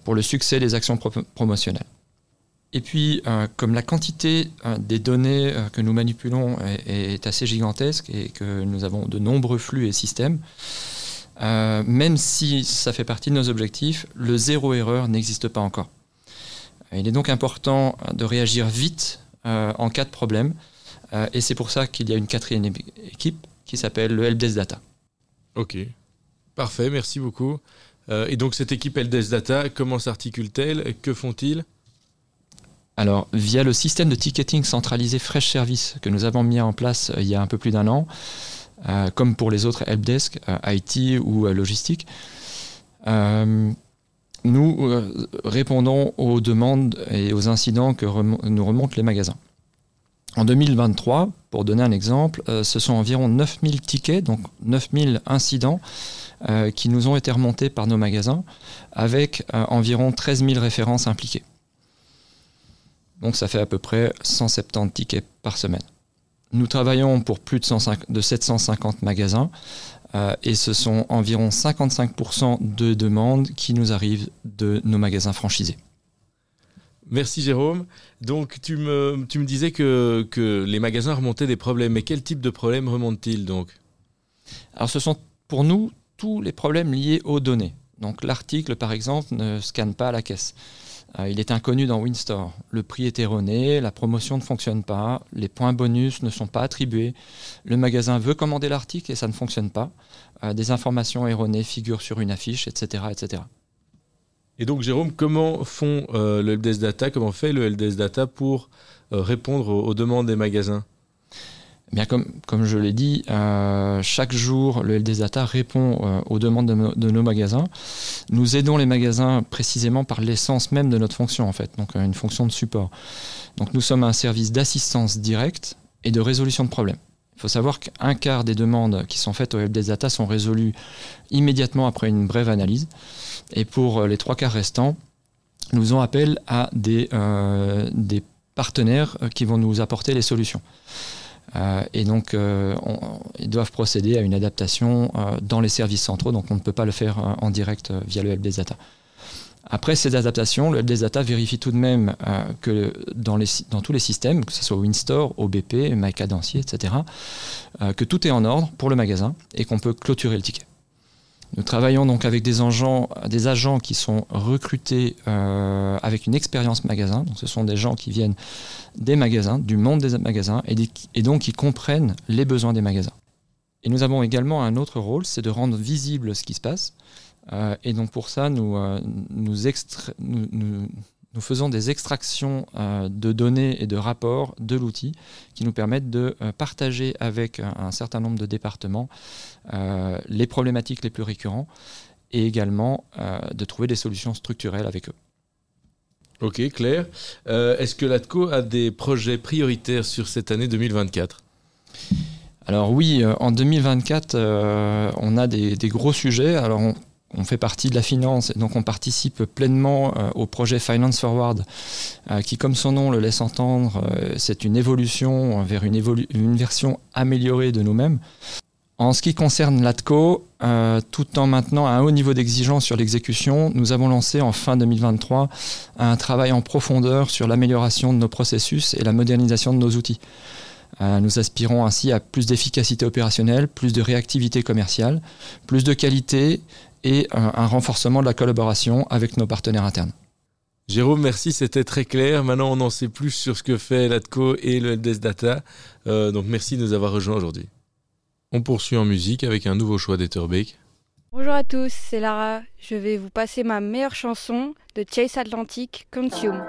pour le succès des actions pro- promotionnelles. Et puis, comme la quantité des données que nous manipulons est, assez gigantesque et que nous avons de nombreux flux et systèmes, même si ça fait partie de nos objectifs, le zéro erreur n'existe pas encore. Il est donc important euh, de réagir vite euh, en cas de problème, euh, et c'est pour ça qu'il y a une quatrième équipe qui s'appelle le Helpdesk Data. Ok, parfait, merci beaucoup. Euh, et donc cette équipe LDS Data, comment s'articule-t-elle? Que font-ils? Alors, via le système de ticketing centralisé Fresh Service que nous avons mis en place euh, il y a un peu plus d'un an, euh, comme pour les autres helpdesk, euh, IT ou euh, logistique, euh, nous euh, répondons aux demandes et aux incidents que nous remontent les magasins. En 2023, pour donner un exemple, euh, ce sont environ 9000 tickets, donc 9000 incidents euh, qui nous ont été remontés par nos magasins, avec environ 13 000 références impliquées. Donc ça fait à peu près 170 tickets par semaine. Nous travaillons pour plus de, 105 de 750 magasins euh, et ce sont environ 55% de demandes qui nous arrivent de nos magasins franchisés. Merci Jérôme. Donc tu me, tu me disais que, que les magasins remontaient des problèmes. Mais quel type de problèmes remontent-ils donc? Alors ce sont pour nous tous les problèmes liés aux données. Donc l'article par exemple ne scanne pas la caisse. Euh, il est inconnu dans Winstore. Le prix est erroné, la promotion ne fonctionne pas, les points bonus ne sont pas attribués. Le magasin veut commander l'article et ça ne fonctionne pas. Euh, des informations erronées figurent sur une affiche, etc. etc. Et donc Jérôme, comment font euh, le LDS Data, comment fait le LDS Data pour répondre aux, demandes des magasins? Comme, je l'ai dit, euh, chaque jour, le LDS Data répond euh, aux demandes de, no- de nos magasins. Nous aidons les magasins précisément par l'essence même de notre fonction, en fait, donc euh, une fonction de support. Donc nous sommes un service d'assistance directe et de résolution de problèmes. Il faut savoir qu'un quart des demandes qui sont faites au helpdesk data sont résolues immédiatement après une brève analyse. Et pour les trois quarts restants, nous faisons appel à des, partenaires qui vont nous apporter les solutions. Euh, et donc, euh, ils doivent procéder à une adaptation euh, dans les services centraux, donc on ne peut pas le faire en direct via le helpdesk data. Après ces adaptations, le helpdesk data vérifie tout de même que dans, tous les systèmes, que ce soit Winstore, OBP, MyCadencier, etc., que tout est en ordre pour le magasin et qu'on peut clôturer le ticket. Nous travaillons donc avec des agents, des agents qui sont recrutés euh, avec une expérience magasin. Donc ce sont des gens qui viennent des magasins, du monde des magasins, et, donc qui comprennent les besoins des magasins. Et nous avons également un autre rôle, c'est de rendre visible ce qui se passe. Euh, et donc pour ça, nous, euh, nous, extra- nous- nous faisons des extractions euh, de données et de rapports de l'outil qui nous permettent de euh, partager avec un, un certain nombre de départements euh, les problématiques les plus récurrentes et également euh, de trouver des solutions structurelles avec eux. Ok, Claire. Euh, Est-ce que l'ATCO a des projets prioritaires sur cette année 2024 Alors oui, euh, en 2024, euh, on a des, des gros sujets. Alors on, on fait partie de la finance et donc on participe pleinement euh, au projet Finance Forward, euh, qui comme son nom le laisse entendre, euh, c'est une évolution vers une, une version améliorée de nous-mêmes. En ce qui concerne l'ATCO, tout en maintenant un haut niveau d'exigence sur l'exécution, nous avons lancé en fin 2023 un travail en profondeur sur l'amélioration de nos processus et la modernisation de nos outils. Nous aspirons ainsi à plus d'efficacité opérationnelle, plus de réactivité commerciale, plus de qualité et un, un renforcement de la collaboration avec nos partenaires internes. Jérôme, merci, c'était très clair. Maintenant, on en sait plus sur ce que fait l'ATCO et le LDS Data. Euh, donc, merci de nous avoir rejoints aujourd'hui. On poursuit en musique avec un nouveau choix d'Etterbeek. Bonjour à tous, c'est Lara. Je vais vous passer ma meilleure chanson de Chase Atlantic, Consume.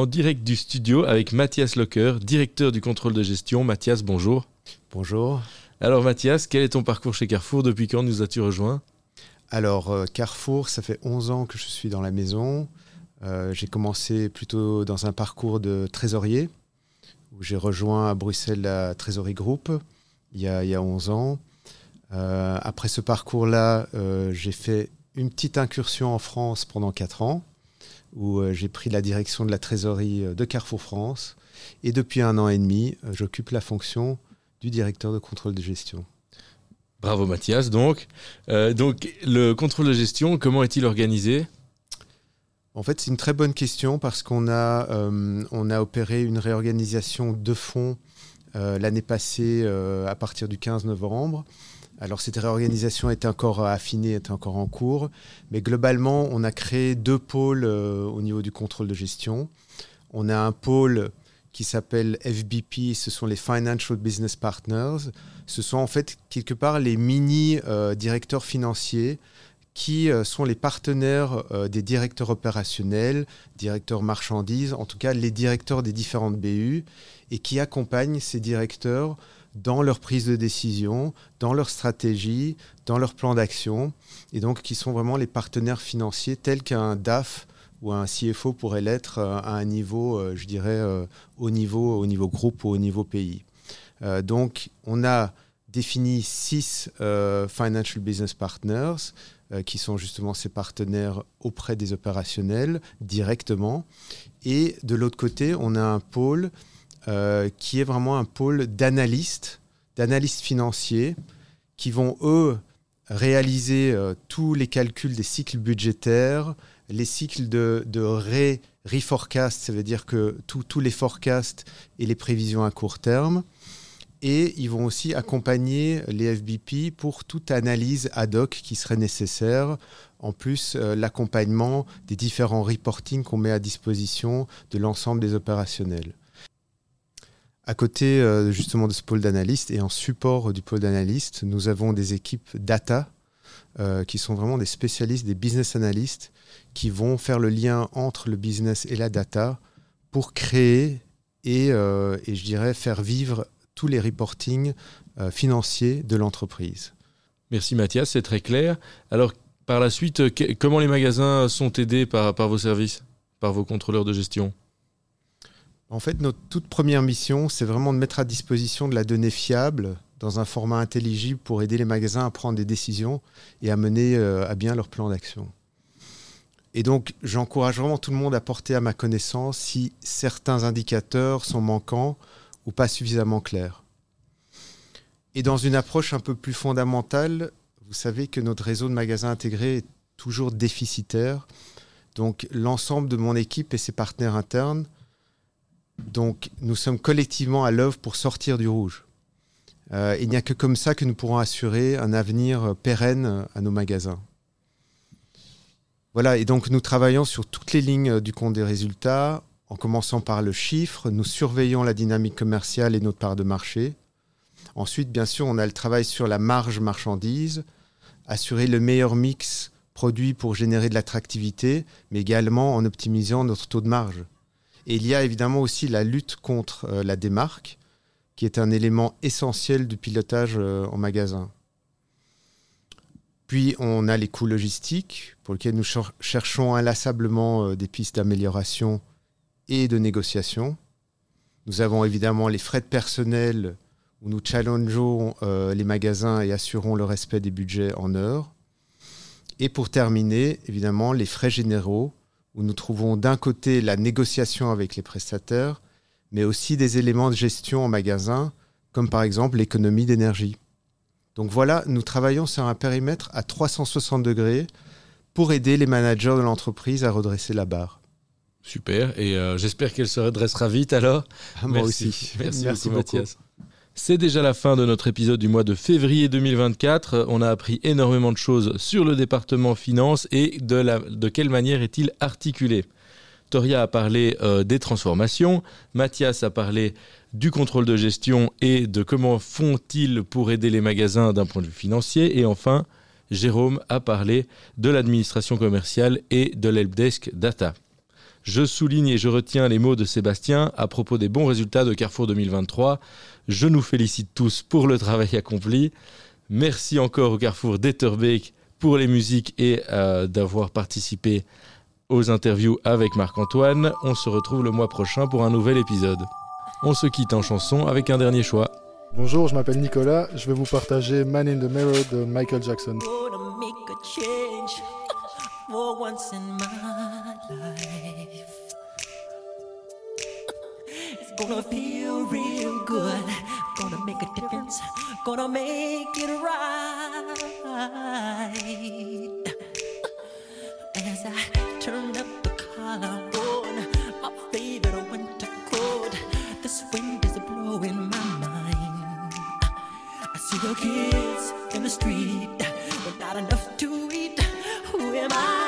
En direct du studio avec Mathias Locker, directeur du contrôle de gestion. Mathias, bonjour. Bonjour. Alors Mathias, quel est ton parcours chez Carrefour? Depuis quand nous as-tu rejoint? Alors euh, Carrefour, ça fait 11 ans que je suis dans la maison. Euh, j'ai commencé plutôt dans un parcours de trésorier, où j'ai rejoint à Bruxelles la Trésorerie Group il y a, il y a 11 ans. Euh, après ce parcours-là, j'ai fait une petite incursion en France pendant 4 ans, où euh, j'ai pris la direction de la trésorerie euh, de Carrefour France. Et depuis un an et demi, euh, j'occupe la fonction du directeur de contrôle de gestion. Bravo Mathias, donc. Euh, donc le contrôle de gestion, comment est-il organisé? En fait, c'est une très bonne question parce qu'on a, euh, on a opéré une réorganisation de fonds euh, l'année passée à partir du 15 novembre. Alors cette réorganisation était encore affinée, était encore en cours, mais globalement, on a créé deux pôles euh, au niveau du contrôle de gestion. On a un pôle qui s'appelle FBP, ce sont les Financial Business Partners. Ce sont en fait quelque part les mini euh, directeurs financiers qui euh, sont les partenaires euh, des directeurs opérationnels, directeurs marchandises, en tout cas les directeurs des différentes BU, et qui accompagnent ces directeurs dans leur prise de décision, dans leur stratégie, dans leur plan d'action, et donc qui sont vraiment les partenaires financiers tels qu'un DAF ou un CFO pourrait l'être euh, à un niveau, euh, je dirais, euh, au niveau, au niveau groupe ou au niveau pays. Donc, on a défini six Financial Business Partners qui sont justement ces partenaires auprès des opérationnels directement. Et de l'autre côté, on a un pôle qui est vraiment un pôle d'analystes, d'analystes financiers qui vont, eux, réaliser euh, tous les calculs des cycles budgétaires, les cycles de, de ré, reforecast, ça veut dire que tous tous les forecasts et les prévisions à court terme. Et ils vont aussi accompagner les FBP pour toute analyse ad hoc qui serait nécessaire. En plus, euh, l'accompagnement des différents reporting qu'on met à disposition de l'ensemble des opérationnels. À côté euh, justement de ce pôle d'analystes et en support du pôle d'analystes, nous avons des équipes data euh, qui sont vraiment des spécialistes, des business analysts qui vont faire le lien entre le business et la data pour créer et, euh, je dirais faire vivre tous les reportings financiers de l'entreprise. Merci Mathias, c'est très clair. Alors par la suite, comment les magasins sont aidés par vos services, par vos contrôleurs de gestion? En fait, notre toute première mission, c'est vraiment de mettre à disposition de la donnée fiable dans un format intelligible pour aider les magasins à prendre des décisions et à mener euh, à bien leur plan d'action. Et donc, j'encourage vraiment tout le monde à porter à ma connaissance si certains indicateurs sont manquants ou pas suffisamment clairs. Et dans une approche un peu plus fondamentale, vous savez que notre réseau de magasins intégrés est toujours déficitaire. Donc, l'ensemble de mon équipe et ses partenaires internes donc, nous sommes collectivement à l'œuvre pour sortir du rouge. Euh, il n'y a que comme ça que nous pourrons assurer un avenir pérenne à nos magasins. Voilà, et donc nous travaillons sur toutes les lignes du compte des résultats, en commençant par le chiffre. Nous surveillons la dynamique commerciale et notre part de marché. Ensuite, bien sûr, on a le travail sur la marge marchandise, assurer le meilleur mix produit pour générer de l'attractivité, mais également en optimisant notre taux de marge. Et il y a évidemment aussi la lutte contre euh, la démarque, qui est un élément essentiel du pilotage euh, en magasin. Puis on a les coûts logistiques, pour lesquels nous cher- cherchons inlassablement euh, des pistes d'amélioration et de négociation. Nous avons évidemment les frais de personnel, où nous challengeons les magasins et assurons le respect des budgets en heures. Et pour terminer, évidemment, les frais généraux, où nous trouvons d'un côté la négociation avec les prestataires, mais aussi des éléments de gestion en magasin, comme par exemple l'économie d'énergie. Donc voilà, nous travaillons sur un périmètre à 360 degrés pour aider les managers de l'entreprise à redresser la barre. Super, et euh, j'espère qu'elle se redressera vite alors. Ah, moi Merci. aussi. Merci, Merci beaucoup, beaucoup. Mathias. C'est déjà la fin de notre épisode du mois de février 2024. On a appris énormément de choses sur le département finance et de, quelle manière est-il articulé. Toria a parlé euh, des transformations, Mathias a parlé du contrôle de gestion et de comment font-ils pour aider les magasins d'un point de vue financier, et enfin Jérôme a parlé de l'administration commerciale et de l'helpdesk data. Je souligne et je retiens les mots de Sébastien à propos des bons résultats de Carrefour 2023. Je nous félicite tous pour le travail accompli. Merci encore au Carrefour d'Etterbeek pour les musiques et euh, d'avoir participé aux interviews avec Marc-Antoine. On se retrouve le mois prochain pour un nouvel épisode. On se quitte en chanson avec un dernier choix. Bonjour, je m'appelle Nicolas. Je vais vous partager Man in the Mirror de Michael Jackson. Gonna feel real good. Gonna make a difference. Gonna make it right. As I turn up the collar on my favorite winter coat, this wind is blowing my mind. I see the kids in the street, but not enough to eat. Who am I?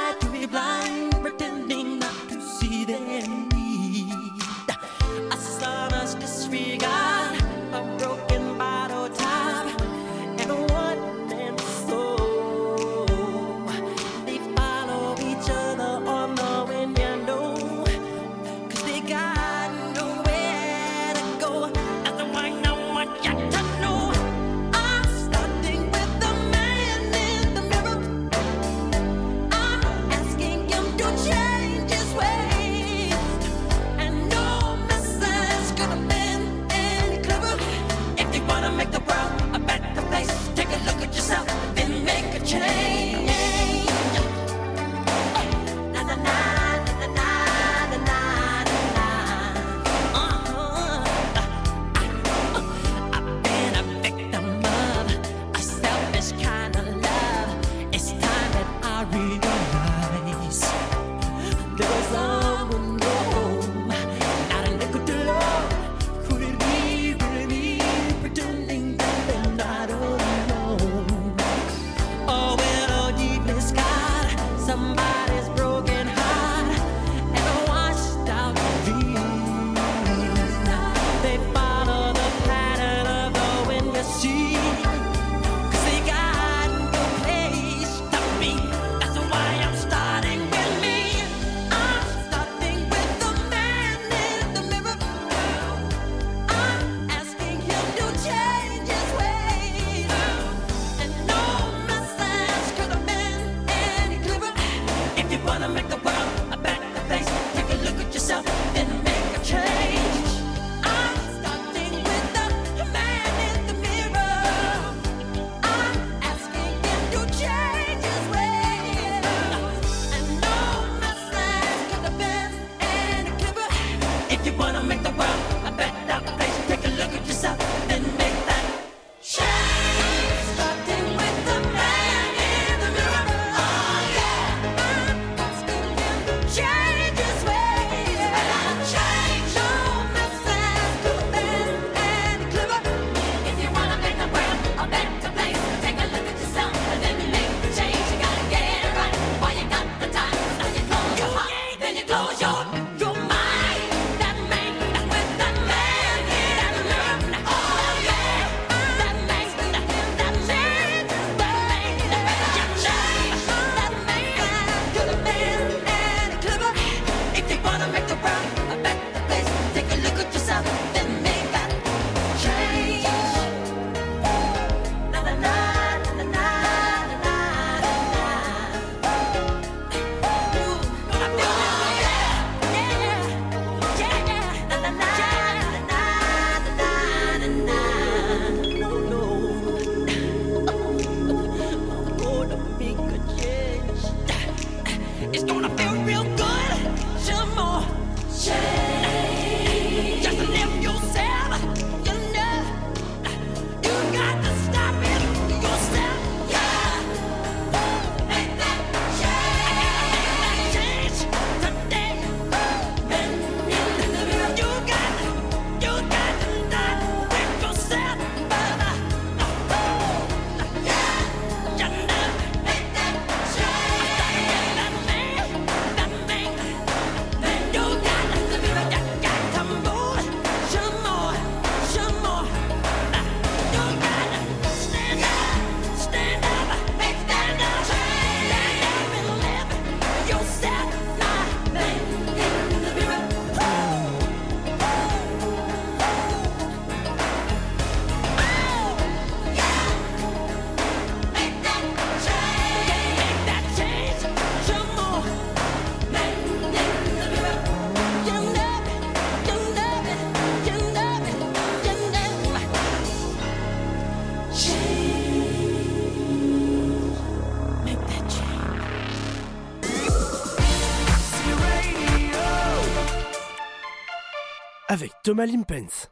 Thomas Limpens.